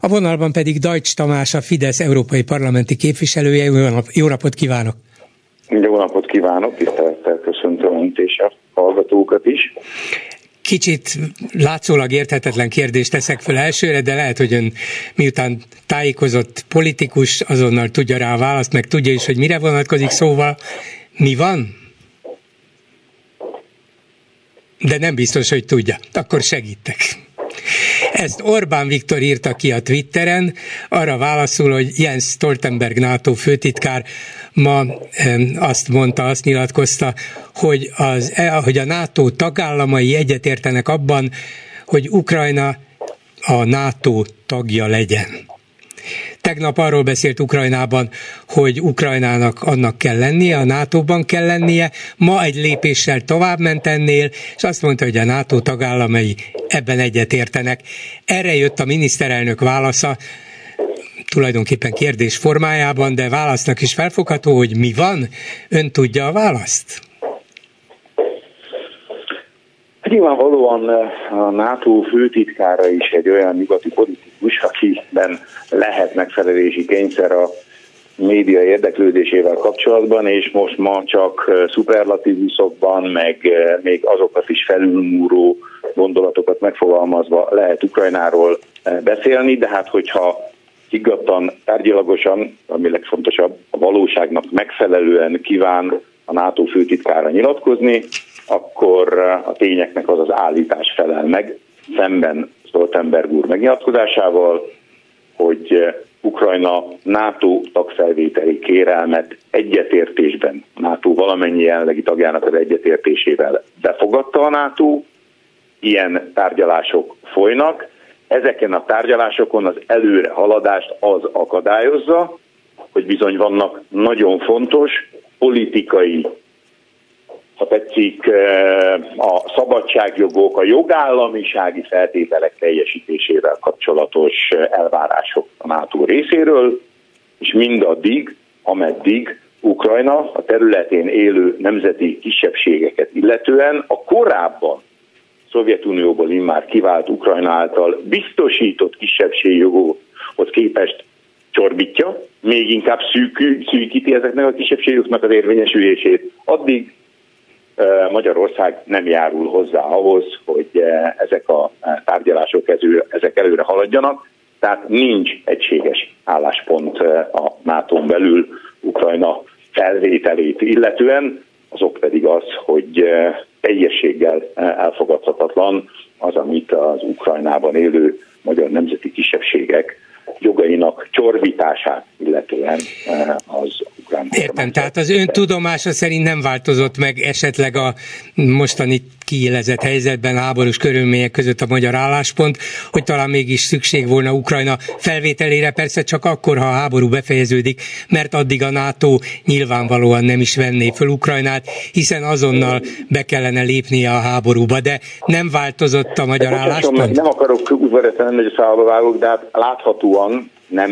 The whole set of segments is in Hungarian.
A vonalban pedig Dajcs Tamás, a Fidesz európai parlamenti képviselője. Jó, nap, jó napot kívánok! Jó napot kívánok, tisztelettel köszöntöm önt és a hallgatókat is. Kicsit látszólag érthetetlen kérdést teszek fel elsőre, de lehet, hogy ön miután tájékozott politikus, azonnal tudja rá a választ, meg tudja is, hogy mire vonatkozik, szóval mi van? De nem biztos, hogy tudja. Akkor segítek. Ezt Orbán Viktor írta ki a Twitteren, arra válaszul, hogy Jens Stoltenberg NATO főtitkár ma azt mondta, azt nyilatkozta, hogy, az, e, hogy a NATO tagállamai egyetértenek abban, hogy Ukrajna a NATO tagja legyen. Tegnap arról beszélt Ukrajnában, hogy Ukrajnának annak kell lennie, a NATO-ban kell lennie, ma egy lépéssel tovább ment ennél, és azt mondta, hogy a NATO tagállamai ebben egyetértenek. Erre jött a miniszterelnök válasza, tulajdonképpen kérdés formájában, de válasznak is felfogható, hogy mi van? Ön tudja a választ? Hát nyilvánvalóan eh, a NATO főtitkára is egy olyan nyugati politikus, akiben lehet megfelelési kényszer a média érdeklődésével kapcsolatban, és most ma csak eh, szuperlatívuszokban, meg eh, még azokat is felülmúró gondolatokat megfogalmazva lehet Ukrajnáról beszélni, de hát hogyha higgadtan, tárgyilagosan, ami legfontosabb, a valóságnak megfelelően kíván a NATO főtitkára nyilatkozni, akkor a tényeknek az az állítás felel meg, szemben Stoltenberg úr megnyilatkozásával, hogy Ukrajna NATO tagfelvételi kérelmet egyetértésben, NATO valamennyi jelenlegi tagjának az egyetértésével befogadta a NATO, ilyen tárgyalások folynak, ezeken a tárgyalásokon az előre haladást az akadályozza, hogy bizony vannak nagyon fontos politikai, ha tetszik, eh, a szabadságjogok, a jogállamisági feltételek teljesítésével kapcsolatos elvárások a NATO részéről, és mindaddig, ameddig Ukrajna a területén élő nemzeti kisebbségeket illetően a korábban Szovjetunióból immár kivált Ukrajna által biztosított kisebbségjoghoz képest csorbítja, még inkább szűkű, szűkíti ezeknek a kisebbségoknak az érvényesülését, addig Magyarország nem járul hozzá ahhoz, hogy ezek a tárgyalások ezek előre haladjanak, tehát nincs egységes álláspont a nato belül Ukrajna felvételét illetően, azok pedig az, hogy teljességgel elfogadhatatlan az, amit az Ukrajnában élő magyar nemzeti kisebbségek jogainak csorbítását illetően az ukrán Értem, tehát az ön tudomása szerint nem változott meg esetleg a mostani kiélezett helyzetben, háborús körülmények között a magyar álláspont, hogy talán mégis szükség volna Ukrajna felvételére, persze csak akkor, ha a háború befejeződik, mert addig a NATO nyilvánvalóan nem is venné föl Ukrajnát, hiszen azonnal be kellene lépnie a háborúba, de nem változott a magyar álláspont? Nem akarok udvaretlen hogy a vágok, de hát láthatóan nem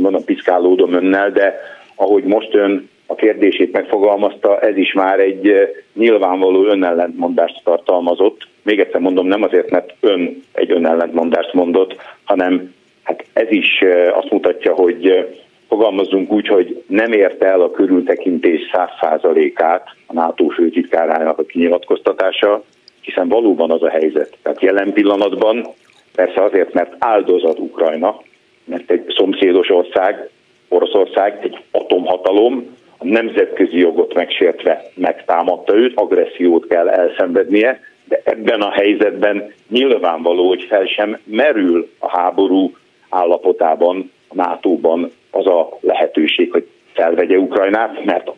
mondom piszkálódom önnel, de ahogy most ön a kérdését megfogalmazta, ez is már egy eh, nyilvánvaló önellentmondást tartalmazott. Még egyszer mondom, nem azért, mert ön egy önellentmondást mondott, hanem hát ez is eh, azt mutatja, hogy eh, fogalmazzunk úgy, hogy nem érte el a körültekintés száz százalékát a NATO főtitkárának a kinyilatkoztatása, hiszen valóban az a helyzet. Tehát jelen pillanatban persze azért, mert áldozat Ukrajna, mert egy szomszédos ország, Oroszország egy atomhatalom, a nemzetközi jogot megsértve megtámadta őt, agressziót kell elszenvednie, de ebben a helyzetben nyilvánvaló, hogy fel sem merül a háború állapotában, a NATO-ban az a lehetőség, hogy felvegye Ukrajnát, mert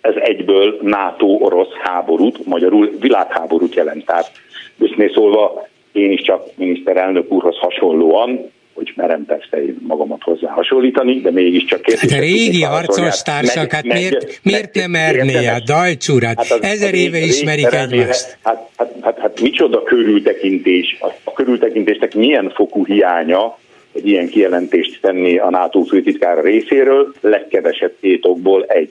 ez egyből NATO-orosz háborút, magyarul világháborút jelent. Tehát őszintén szólva én is csak miniszterelnök úrhoz hasonlóan hogy merem persze én magamat hozzá hasonlítani, de mégiscsak kérdés. Hát a régi harcostársak, hát meg, miért, meg, miért nem merné a Dajcsúr? Hát, hát az, ezer éve ismerik egymást. Hát, hát, hát, hát micsoda körültekintés, a, a körültekintésnek milyen fokú hiánya, egy ilyen kijelentést tenni a NATO főtitkára részéről, legkevesebb két okból egy.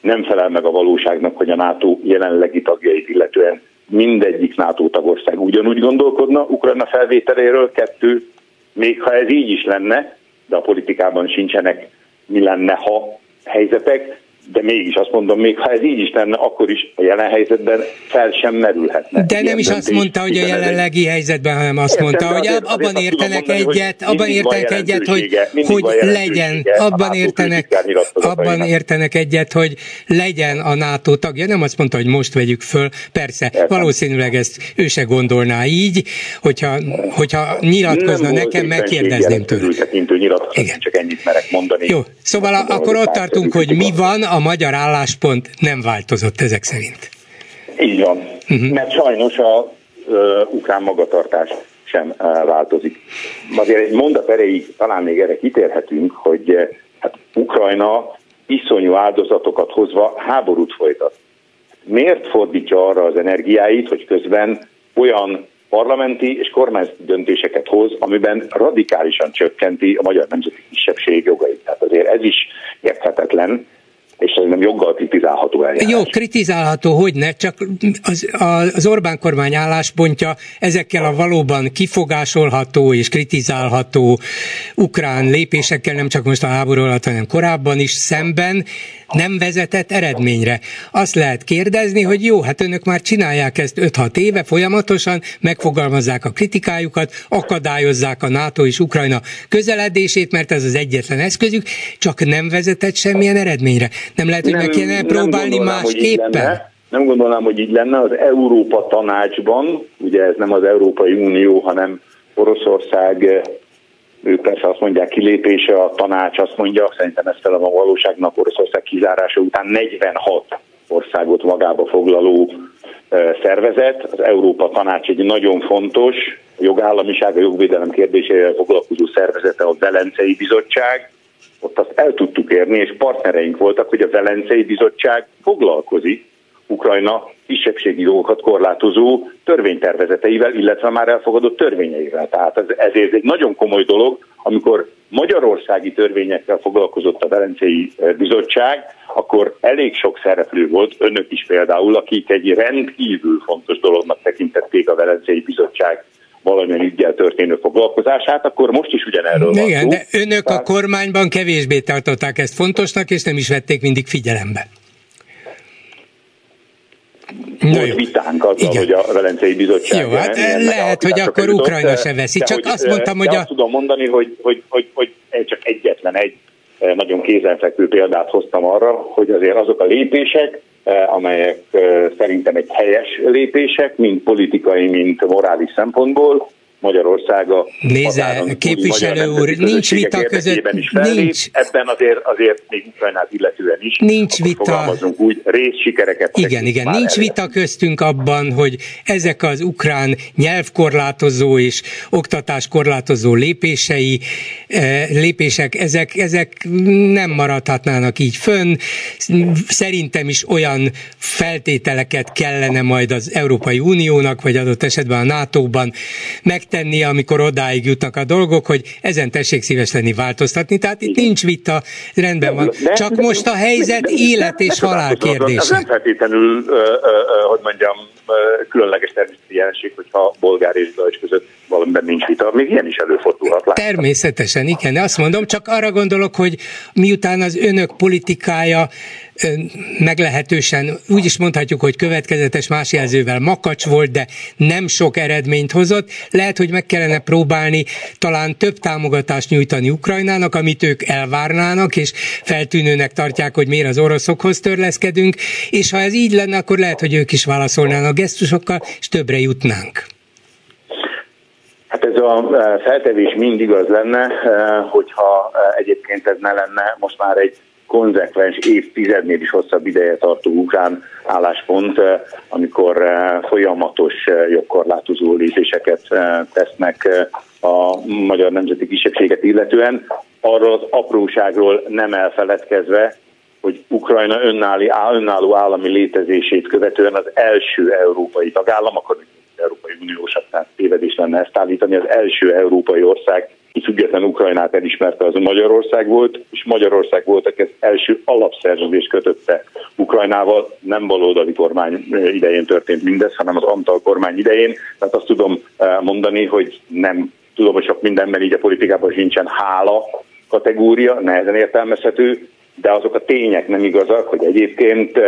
Nem felel meg a valóságnak, hogy a NATO jelenlegi tagjait illetően mindegyik NATO tagország ugyanúgy gondolkodna Ukrajna felvételéről, kettő, még ha ez így is lenne, de a politikában sincsenek mi lenne, ha helyzetek, de mégis azt mondom, még ha ez így is lenne, akkor is a jelen helyzetben fel sem merülhetne. De nem is azt mondta, hogy a jelenlegi helyzetben, hanem azt Értem, mondta, hogy azért, abban azért értenek mondani, egyet, abban értenek egyet, hogy, hogy legyen, abban értenek, abban értenek egyet, hogy legyen a NATO tagja. Nem azt mondta, hogy most vegyük föl, persze, Értem. valószínűleg ezt ő se gondolná így, hogyha, hogyha nyilatkozna nem nekem, megkérdezném tőle. Igen. Csak ennyit merek mondani. Jó, szóval akkor ott tartunk, hogy mi van, a magyar álláspont nem változott ezek szerint. Így van, uh-huh. mert sajnos a uh, ukrán magatartás sem uh, változik. Azért egy mondat erejéig talán még erre kitérhetünk, hogy hát Ukrajna iszonyú áldozatokat hozva háborút folytat. Miért fordítja arra az energiáit, hogy közben olyan parlamenti és kormányzati döntéseket hoz, amiben radikálisan csökkenti a magyar nemzeti kisebbség jogait. Tehát azért ez is érthetetlen, és nem joggal kritizálható eljárás. Jó, kritizálható, hogy ne, csak az, az Orbán kormány álláspontja ezekkel a valóban kifogásolható és kritizálható ukrán lépésekkel, nem csak most a háború alatt, hanem korábban is szemben nem vezetett eredményre. Azt lehet kérdezni, hogy jó, hát önök már csinálják ezt 5-6 éve folyamatosan, megfogalmazzák a kritikájukat, akadályozzák a NATO és Ukrajna közeledését, mert ez az egyetlen eszközük, csak nem vezetett semmilyen eredményre. Nem lehet, hogy nem, meg kéne próbálni másképpen? Nem gondolnám, hogy így lenne. Az Európa tanácsban, ugye ez nem az Európai Unió, hanem Oroszország ők persze azt mondják kilépése, a tanács azt mondja, szerintem ez fel a valóságnak Oroszország kizárása után 46 országot magába foglaló szervezet. Az Európa Tanács egy nagyon fontos a jogállamiság, a jogvédelem kérdésével foglalkozó szervezete, a Velencei Bizottság. Ott azt el tudtuk érni, és partnereink voltak, hogy a Velencei Bizottság foglalkozik Ukrajna kisebbségi jogokat korlátozó törvénytervezeteivel, illetve már elfogadott törvényeivel. Tehát ez, ezért egy nagyon komoly dolog, amikor magyarországi törvényekkel foglalkozott a Velencei eh, Bizottság, akkor elég sok szereplő volt, önök is például, akik egy rendkívül fontos dolognak tekintették a Velencei Bizottság valamilyen ügyel történő foglalkozását, akkor most is ugyanerről van Igen, de önök Tehát... a kormányban kevésbé tartották ezt fontosnak, és nem is vették mindig figyelembe volt vitánk azzal, Igen. hogy a Velencei Bizottság... Jó, hát lehet, hogy akkor Ukrajna se veszi, csak hogy, azt mondtam, hogy... A... Azt tudom mondani, hogy, hogy, hogy, hogy csak egyetlen egy nagyon kézenfekvő példát hoztam arra, hogy azért azok a lépések, amelyek szerintem egy helyes lépések, mind politikai, mind morális szempontból, Magyarország a Nézze, képviselő úr, nincs vita között, is nincs. Ebben azért, azért még Ukrajnát illetően is. Nincs vita. úgy, részsikereket. Igen, igen, nincs elő. vita köztünk abban, hogy ezek az ukrán nyelvkorlátozó és oktatáskorlátozó lépései, eh, lépések, ezek, ezek nem maradhatnának így fönn. Szerintem is olyan feltételeket kellene majd az Európai Uniónak, vagy adott esetben a NATO-ban meg tenni, amikor odáig jutnak a dolgok, hogy ezen tessék szíves lenni változtatni. Tehát itt nincs vita, rendben van. Csak most a helyzet élet és halál kérdése. Ez nem feltétlenül, hogy mondjam, különleges természeti jelenség, hogyha bolgár és Dajcs között valamiben nincs vita, még ilyen is előfordulhat. Láttam. Természetesen, igen, azt mondom, csak arra gondolok, hogy miután az önök politikája meglehetősen, úgy is mondhatjuk, hogy következetes más jelzővel makacs volt, de nem sok eredményt hozott. Lehet, hogy meg kellene próbálni talán több támogatást nyújtani Ukrajnának, amit ők elvárnának, és feltűnőnek tartják, hogy miért az oroszokhoz törleszkedünk, és ha ez így lenne, akkor lehet, hogy ők is válaszolnának gesztusokkal, és többre jutnánk. Ez a feltevés mindig az lenne, hogyha egyébként ez ne lenne most már egy konzekvens évtizednél is hosszabb ideje tartó ukrán álláspont, eh, amikor eh, folyamatos eh, jogkorlátozó lépéseket tesznek a magyar nemzeti kisebbséget illetően, arról az apróságról nem elfeledkezve, hogy Ukrajna önálló állami létezését követően az első európai tagállam, akkor Európai Uniós, tehát tévedés lenne ezt állítani, az első európai ország, ki független Ukrajnát elismerte, az Magyarország volt, és Magyarország volt, aki az első alapszerződést kötötte Ukrajnával, nem baloldali kormány idején történt mindez, hanem az Antal kormány idején. Tehát azt tudom mondani, hogy nem tudom, hogy sok mindenben így a politikában sincsen hála kategória, nehezen értelmezhető, de azok a tények nem igazak, hogy egyébként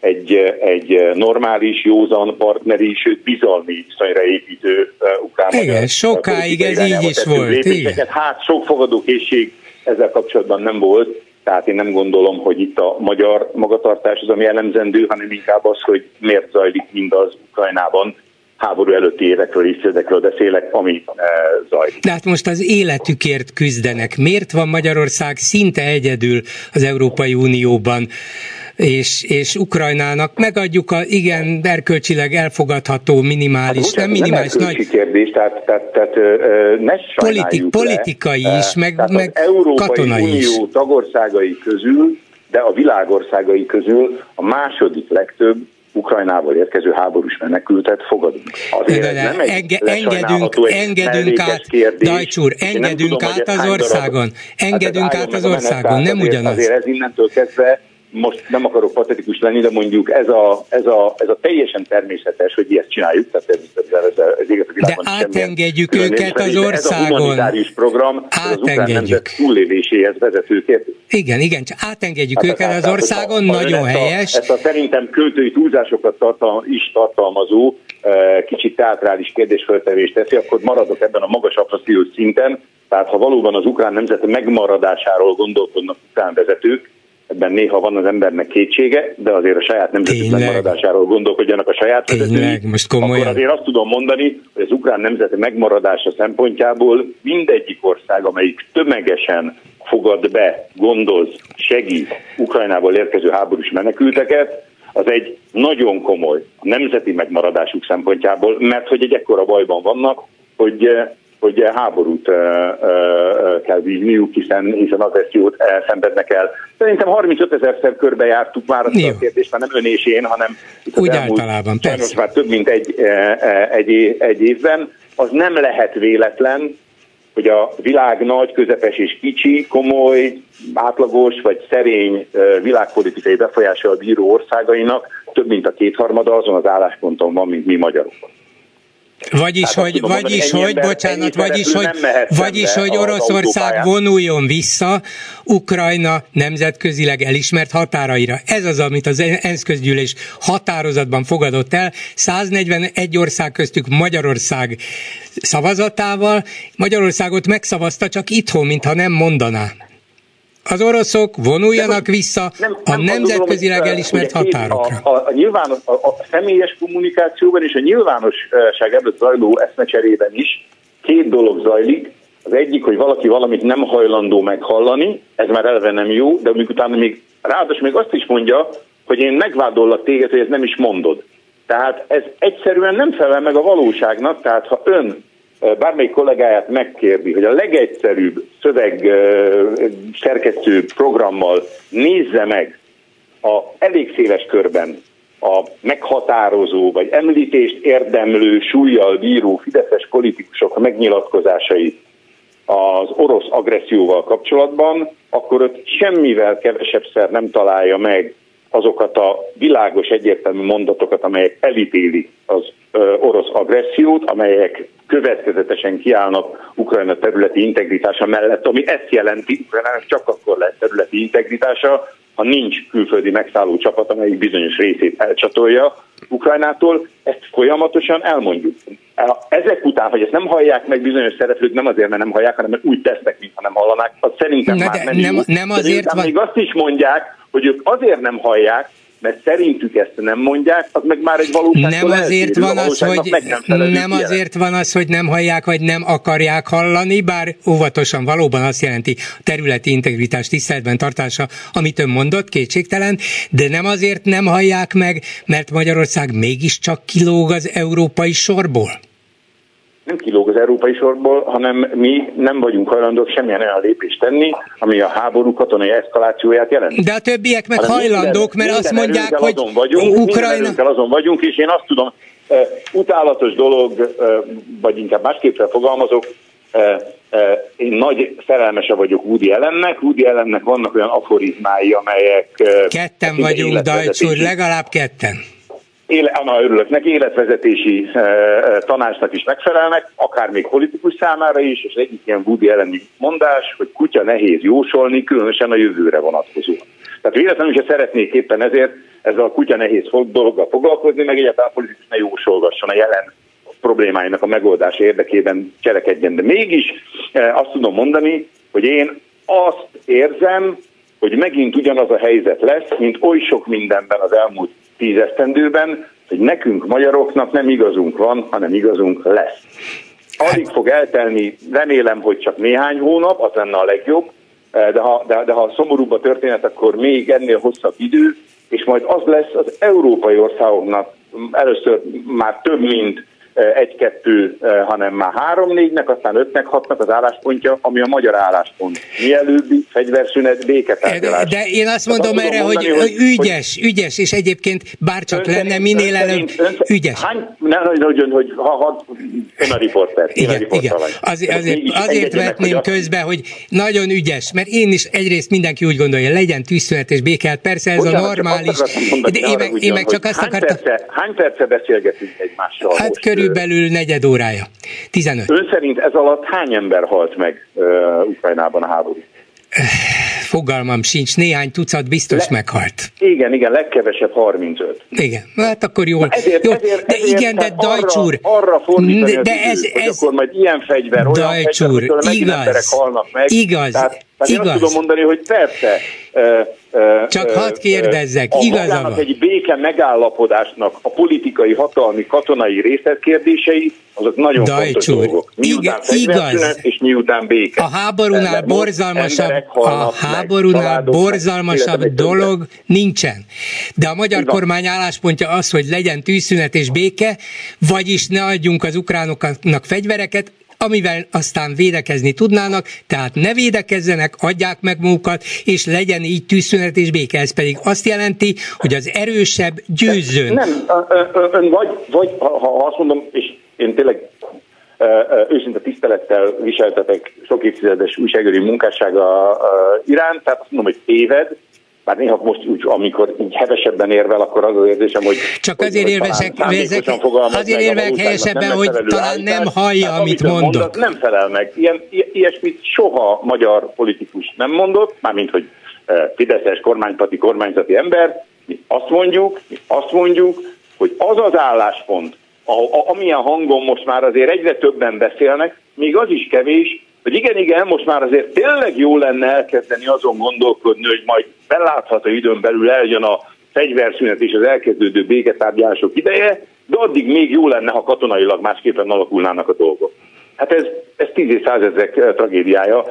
egy, egy normális, józan partneri, sőt bizalmi viszonyra építő ukrán Igen, sokáig ez így is volt. Igen. Hát sok fogadókészség ezzel kapcsolatban nem volt, tehát én nem gondolom, hogy itt a magyar magatartás az, ami jellemzendő, hanem inkább az, hogy miért zajlik mindaz Ukrajnában, háború előtti évekről, évtizedekről beszélek, ami e, zajlik. De hát most az életükért küzdenek. Miért van Magyarország szinte egyedül az Európai Unióban? és, és Ukrajnának megadjuk a igen erkölcsileg elfogadható minimális, hát, nem minimális, nem nagy... kérdés, tehát, tehát, tehát ne Politik, politikai le, is, meg, tehát meg az Európai katonai Unió is. tagországai közül, de a világországai közül a második legtöbb Ukrajnából érkező háborús menekültet fogadunk. Azért de, de, nem enge, engedünk, engedünk át, kérdés, Dajcsúr, engedünk tudom, át az országon, engedünk hát át az országon, nem ugyanaz. Azért ez innentől kezdve most nem akarok patetikus lenni, de mondjuk ez a, ez a, ez a teljesen természetes, hogy ezt csináljuk, tehát ez, ez, ez, igaz a világban De átengedjük őket az országon. Ez a humanitárius program átengedjük. az túlléléséhez vezető kérdés. Igen, igen, csak átengedjük hát, őket az országon, a, nagyon helyes. Ezt a, ezt a szerintem költői túlzásokat tartal, is tartalmazó eh, kicsit teátrális kérdésföltevést teszi, akkor maradok ebben a magas abstrakciós szinten, tehát ha valóban az ukrán nemzet megmaradásáról gondolkodnak ukrán vezetők, ebben néha van az embernek kétsége, de azért a saját nemzetük megmaradásáról gondolkodjanak a saját vezetői. most komolyan. Akkor azért azt tudom mondani, hogy az ukrán nemzet megmaradása szempontjából mindegyik ország, amelyik tömegesen fogad be, gondoz, segít Ukrajnából érkező háborús menekülteket, az egy nagyon komoly nemzeti megmaradásuk szempontjából, mert hogy egy ekkora bajban vannak, hogy hogy háborút kell vívniuk, hiszen, hiszen agressziót szenvednek el. Szerintem 35 ezerszer körbe jártuk már azt a kérdést, már nem ön és én, hanem Úgy általában, persze. már több mint egy, egy, egy évben. Az nem lehet véletlen, hogy a világ nagy, közepes és kicsi, komoly, átlagos vagy szerény világpolitikai befolyással bíró országainak több mint a kétharmada azon az állásponton van, mint mi magyarok. Vagyis, hát hogy, vagyis, hogy, ember, bocsánat, vagyis, hogy, vagyis, hogy Oroszország vonuljon vissza Ukrajna nemzetközileg elismert határaira. Ez az, amit az ENSZ közgyűlés határozatban fogadott el. 141 ország köztük Magyarország szavazatával. Magyarországot megszavazta csak itthon, mintha nem mondaná az oroszok vonuljanak vissza nem, nem a nemzetközileg elismert határokra. A, a, a, nyilvános, a, a személyes kommunikációban és a nyilvánosság előtt zajló eszmecserében is két dolog zajlik. Az egyik, hogy valaki valamit nem hajlandó meghallani, ez már eleve nem jó, de amikor utána még ráadásul még azt is mondja, hogy én megvádollak téged, hogy ezt nem is mondod. Tehát ez egyszerűen nem felel meg a valóságnak, tehát ha ön bármelyik kollégáját megkérdi, hogy a legegyszerűbb szöveg szerkesztő programmal nézze meg a elég széles körben a meghatározó vagy említést érdemlő súlyjal bíró fideszes politikusok megnyilatkozásait az orosz agresszióval kapcsolatban, akkor ott semmivel kevesebb szer nem találja meg azokat a világos egyértelmű mondatokat, amelyek elítélik az orosz agressziót, amelyek következetesen kiállnak Ukrajna területi integritása mellett, ami ezt jelenti, Ukrajnának csak akkor lesz területi integritása, ha nincs külföldi megszálló csapat, amelyik bizonyos részét elcsatolja Ukrajnától, ezt folyamatosan elmondjuk. Ezek után, hogy ezt nem hallják meg bizonyos szereplők, nem azért, mert nem hallják, hanem mert úgy tesznek, mintha nem hallanák, az szerintem Na már nem, nem, nem azért van... még azt is mondják, hogy ők azért nem hallják, mert szerintük ezt nem mondják, az meg már egy valóság. Nem azért van az, hogy nem, nem azért van az, hogy nem hallják, vagy nem akarják hallani, bár óvatosan valóban azt jelenti a területi integritás tiszteletben tartása, amit ön mondott, kétségtelen, de nem azért nem hallják meg, mert Magyarország mégiscsak kilóg az európai sorból nem kilóg az európai sorból, hanem mi nem vagyunk hajlandók semmilyen olyan lépést tenni, ami a háború katonai eszkalációját jelent. De a többiek meg hanem hajlandók, minden, mert azt mondják, hogy azon vagyunk, Ukrajna... azon vagyunk, és én azt tudom, uh, utálatos dolog, uh, vagy inkább másképpen fogalmazok, uh, én nagy szerelmese vagyok Woody Allennek, Woody Allennek vannak olyan aforizmái, amelyek... Ketten vagyunk, Dajcs úr, legalább ketten éle, na, örülök neki, életvezetési e, tanácsnak is megfelelnek, akár még politikus számára is, és egyik ilyen Woody elleni mondás, hogy kutya nehéz jósolni, különösen a jövőre vonatkozóan. Tehát véletlenül, hogyha szeretnék éppen ezért ezzel a kutya nehéz dologgal foglalkozni, meg egyáltalán a politikus ne jósolgasson a jelen problémáinak a megoldása érdekében cselekedjen. De mégis azt tudom mondani, hogy én azt érzem, hogy megint ugyanaz a helyzet lesz, mint oly sok mindenben az elmúlt tízesztendőben, hogy nekünk magyaroknak nem igazunk van, hanem igazunk lesz. Alig fog eltelni, remélem, hogy csak néhány hónap, az lenne a legjobb, de ha, de, de ha szomorúbb a történet, akkor még ennél hosszabb idő, és majd az lesz az európai országoknak először már több mint egy-kettő, hanem már három-négynek, aztán ötnek, hatnak az álláspontja, ami a magyar álláspont. Mielőbbi fegyverszünet, béketárgyalás. De én azt mondom erre, mondani, hogy, hogy ügyes, hogy, ügyes, és egyébként bárcsak lenne szerint, minél előbb ügyes. Hány, ne, hogy, hogy, hogy ha, ha, ön a riporter. Igen, a riporter igen. Az, azért, azért vetném közbe, hogy nagyon ügyes, mert én is egyrészt mindenki úgy gondolja, legyen tűzszünet és béke, hát persze ez Bocsánat, a normális. Mondani, de én, meg, én meg csak azt akartam. Hány perce beszélgetünk egymással Hát körül körülbelül negyed órája. 15. Ön szerint ez alatt hány ember halt meg uh, Ukrajnában a háború? Fogalmam sincs, néhány tucat biztos Le, meghalt. Igen, igen, legkevesebb 35. Igen, hát akkor jól. ezért, jó, ezért, de ezért, igen, de Dajcsúr. Arra, arra fordítani de, de ez, időt, ez, akkor majd ilyen fegyver, olyan Dajcsúr, fegyver, igaz, emberek halnak meg. Igaz, tehát, tehát igaz. én azt tudom mondani, hogy persze, csak hadd kérdezzek, a igaza van. egy béke megállapodásnak a politikai, hatalmi, katonai részletkérdései, azok nagyon Dajcsúr, fontos dolgok. Miután igaz. és miután béke. A háborúnál borzalmasabb, a háborúnál meg, borzalmasabb dolog meg. nincsen. De a magyar Igen. kormány álláspontja az, hogy legyen tűzszünet és béke, vagyis ne adjunk az ukránoknak fegyvereket, amivel aztán védekezni tudnának, tehát ne védekezzenek, adják meg magukat, és legyen így tűzszünet és béke. Ez pedig azt jelenti, hogy az erősebb győzzön. Nem, ön vagy, vagy ha azt mondom, és én tényleg őszinte tisztelettel viseltetek sok évtizedes újságírói munkássága iránt, tehát azt mondom, hogy téved, bár néha most úgy, amikor így hevesebben érvel, akkor az az érzésem, hogy... Csak azért érvesek, ezek, azért érvelek helyesebben, hogy talán nem hallja, hát, amit, mondok. Mond, nem felel meg. Ilyen, ilyesmit soha magyar politikus nem mondott, mármint, hogy Fideszes kormánypati, kormányzati ember. Mi azt mondjuk, mi azt mondjuk, hogy az az álláspont, a, a, amilyen hangon most már azért egyre többen beszélnek, még az is kevés, hogy igen, igen, most már azért tényleg jó lenne elkezdeni azon gondolkodni, hogy majd belátható időn belül eljön a fegyverszünet és az elkezdődő béketárgyalások ideje, de addig még jó lenne, ha katonailag másképpen alakulnának a dolgok. Hát ez, ez tíz százezek eh, tragédiája,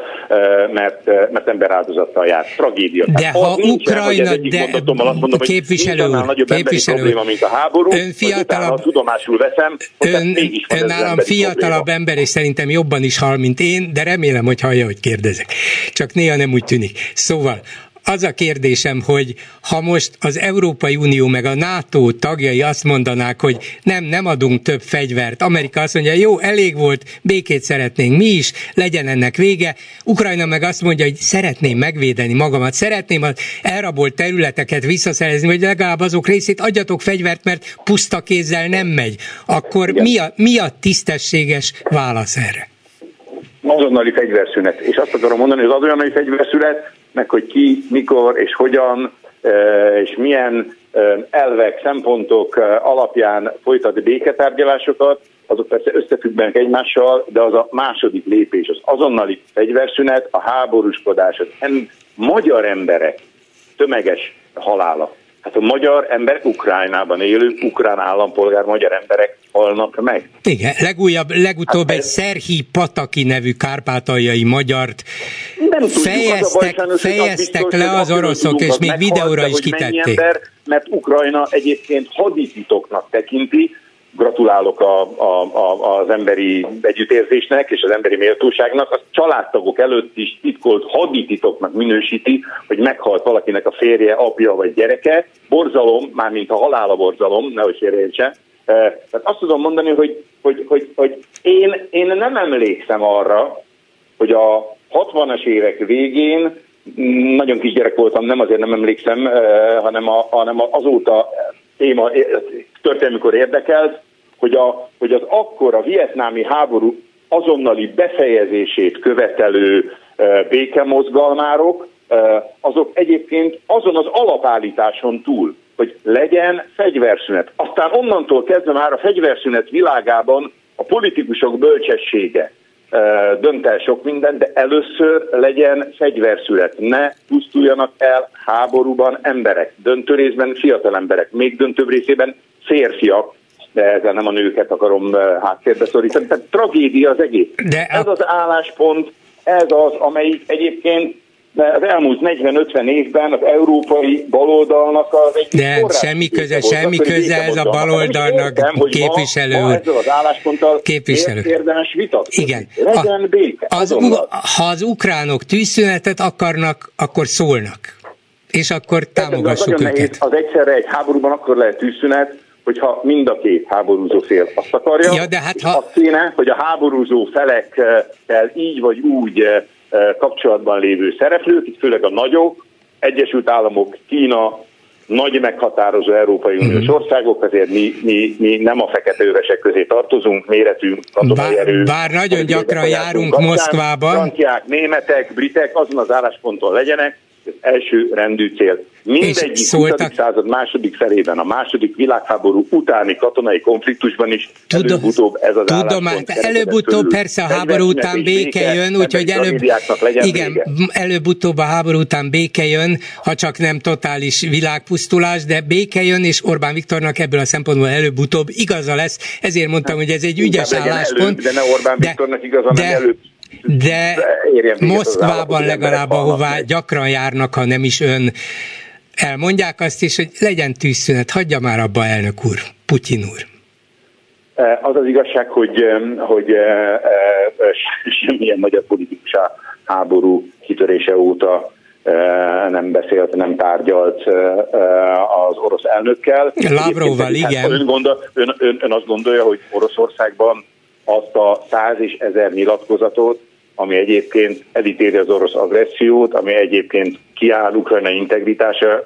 mert, mert ember áldozattal jár. Tragédia. De Tehát ha Ukrajna, de azt mondom, képviselő úr, nagyobb képviselő probléma, mint a háború, ön fiatalabb, tudomásul veszem, ön, ön nálam fiatalabb probléma. ember, és szerintem jobban is hal, mint én, de remélem, hogy hallja, hogy kérdezek. Csak néha nem úgy tűnik. Szóval az a kérdésem, hogy ha most az Európai Unió meg a NATO tagjai azt mondanák, hogy nem, nem adunk több fegyvert, Amerika azt mondja, jó, elég volt, békét szeretnénk mi is, legyen ennek vége, Ukrajna meg azt mondja, hogy szeretném megvédeni magamat, szeretném az elrabolt területeket visszaszerezni, hogy legalább azok részét adjatok fegyvert, mert puszta kézzel nem megy, akkor mi a, mi a tisztességes válasz erre? azonnali fegyverszünet. És azt akarom mondani, hogy az azonnali fegyverszünet, meg hogy ki, mikor és hogyan, és milyen elvek, szempontok alapján folytat béketárgyalásokat, azok persze összefüggnek egymással, de az a második lépés, az azonnali fegyverszünet, a háborúskodás, az em- magyar emberek tömeges halála. Hát a magyar ember Ukrajnában élő, ukrán állampolgár magyar emberek halnak meg. Igen, legújabb, legutóbb hát egy Szerhi Pataki nevű kárpátaljai magyart nem fejeztek, baj, fejeztek biztos, le az oroszok, és még videóra is kitették. Ember, mert Ukrajna egyébként hadititoknak tekinti, gratulálok a, a, a, az emberi együttérzésnek és az emberi méltóságnak, az családtagok előtt is titkolt hadititoknak minősíti, hogy meghalt valakinek a férje, apja vagy gyereke. Borzalom, mármint a halála borzalom, nehogy félreértse. Tehát azt tudom mondani, hogy, hogy, hogy, hogy én, én nem emlékszem arra, hogy a 60-as évek végén nagyon kisgyerek voltam, nem azért nem emlékszem, hanem, a, hanem azóta téma történelmikor érdekelt, hogy, a, hogy az akkor a vietnámi háború azonnali befejezését követelő békemozgalmárok, azok egyébként azon az alapállításon túl, hogy legyen fegyverszünet. Aztán onnantól kezdve már a fegyverszünet világában a politikusok bölcsessége dönt el sok minden, de először legyen fegyverszület. Ne pusztuljanak el háborúban emberek, döntő részben fiatal emberek, még döntőbb részében férfiak, de ezzel nem a nőket akarom háttérbe szorítani. Tehát tragédia az egész. De a... Ez az álláspont, ez az, amelyik egyébként de az elmúlt 40-50 évben az európai baloldalnak az egy De semmi köze, semmi köze ez a baloldalnak értem, képviselő ma, ma ezzel az állásponttal képviselő. érdemes vitatkozni. Igen. Legyen a, béke. Az, ha az ukránok tűzszünetet akarnak, akkor szólnak. És akkor támogassuk őket. Nehéz, az egyszerre egy háborúban akkor lehet tűzszünet, hogyha mind a két háborúzó fél azt akarja, ja, de hát ha... azt kéne, hogy a háborúzó felekkel így vagy úgy eh, kapcsolatban lévő szereplők, itt főleg a nagyok, Egyesült Államok, Kína, nagy meghatározó Európai Uniós uh-huh. országok, azért mi, mi, mi nem a fekete övesek közé tartozunk, méretünk, katonai erő. Bár nagyon gyakran járunk Moszkvában. Franciák, németek, britek azon az állásponton legyenek, az első rendű cél. Mindegyik szóltak... 20. század második felében, a második világháború utáni katonai konfliktusban is Tudom, előbb-utóbb ez az Tudom, hát előbb-utóbb persze a háború után béke jön, úgyhogy előbb, igen, előbb-utóbb a háború után béke jön, ha csak nem totális világpusztulás, de béke jön, és Orbán Viktornak ebből a szempontból előbb-utóbb igaza lesz, ezért mondtam, hogy ez egy ügyes álláspont. Előbb, de ne Orbán Viktornak igaza, de, előbb de Moszkvában legalább, ahová gyakran járnak, ha nem is ön, elmondják azt is, hogy legyen tűzszünet, hagyja már abba elnök úr, Putyin úr. E, az az igazság, hogy, hogy e, e, semmilyen magyar politikus háború kitörése óta nem beszélt, nem tárgyalt az orosz elnökkel. Lavrovval, hát igen. Ön, gondol, ön, ön, ön azt gondolja, hogy Oroszországban azt a száz és ezer nyilatkozatot, ami egyébként elítéli az orosz agressziót, ami egyébként kiáll Ukrajna integritása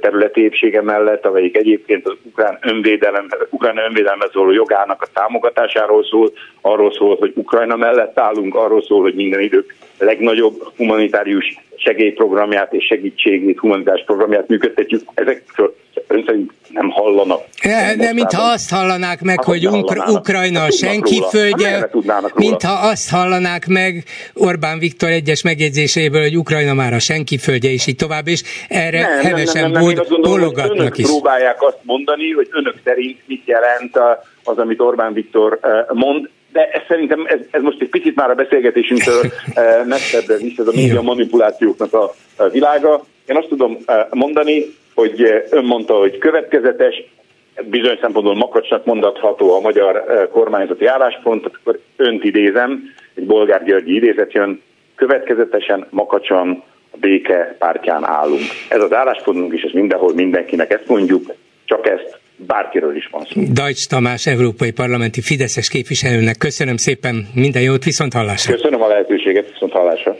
területi mellett, amelyik egyébként az ukrán önvédelem, Ukrajna önvédelme szóló jogának a támogatásáról szól, arról szól, hogy Ukrajna mellett állunk, arról szól, hogy minden idők legnagyobb humanitárius segélyprogramját és segítségét, humanitárius programját működtetjük. Ezekről ön szerint nem hallanak. De, de mintha azt hallanák meg, hát, hogy Ukra- Ukrajna a senki róla. földje, mintha azt hallanák meg Orbán Viktor egyes megjegyzéséből, hogy Ukrajna már a senki földje, és így tovább, és erre nem, hevesen nem, nem, nem, nem. bologatnak is. próbálják azt mondani, hogy önök szerint mit jelent az, amit Orbán Viktor eh, mond, de ez szerintem ez, ez most egy picit már a beszélgetésünktől eh, messzebbre visz ez a média manipulációknak a, a világa. Én azt tudom eh, mondani, hogy ön mondta, hogy következetes, bizonyos szempontból makacsnak mondatható a magyar kormányzati álláspont, akkor önt idézem, egy Bolgár Györgyi idézet jön, következetesen, makacsan a béke pártján állunk. Ez az álláspontunk, és ez mindenhol mindenkinek ezt mondjuk, csak ezt bárkiről is van szó. Dajcs Tamás, Európai Parlamenti Fideszes képviselőnek köszönöm szépen, minden jót, viszont hallásra. Köszönöm a lehetőséget, viszont hallásra.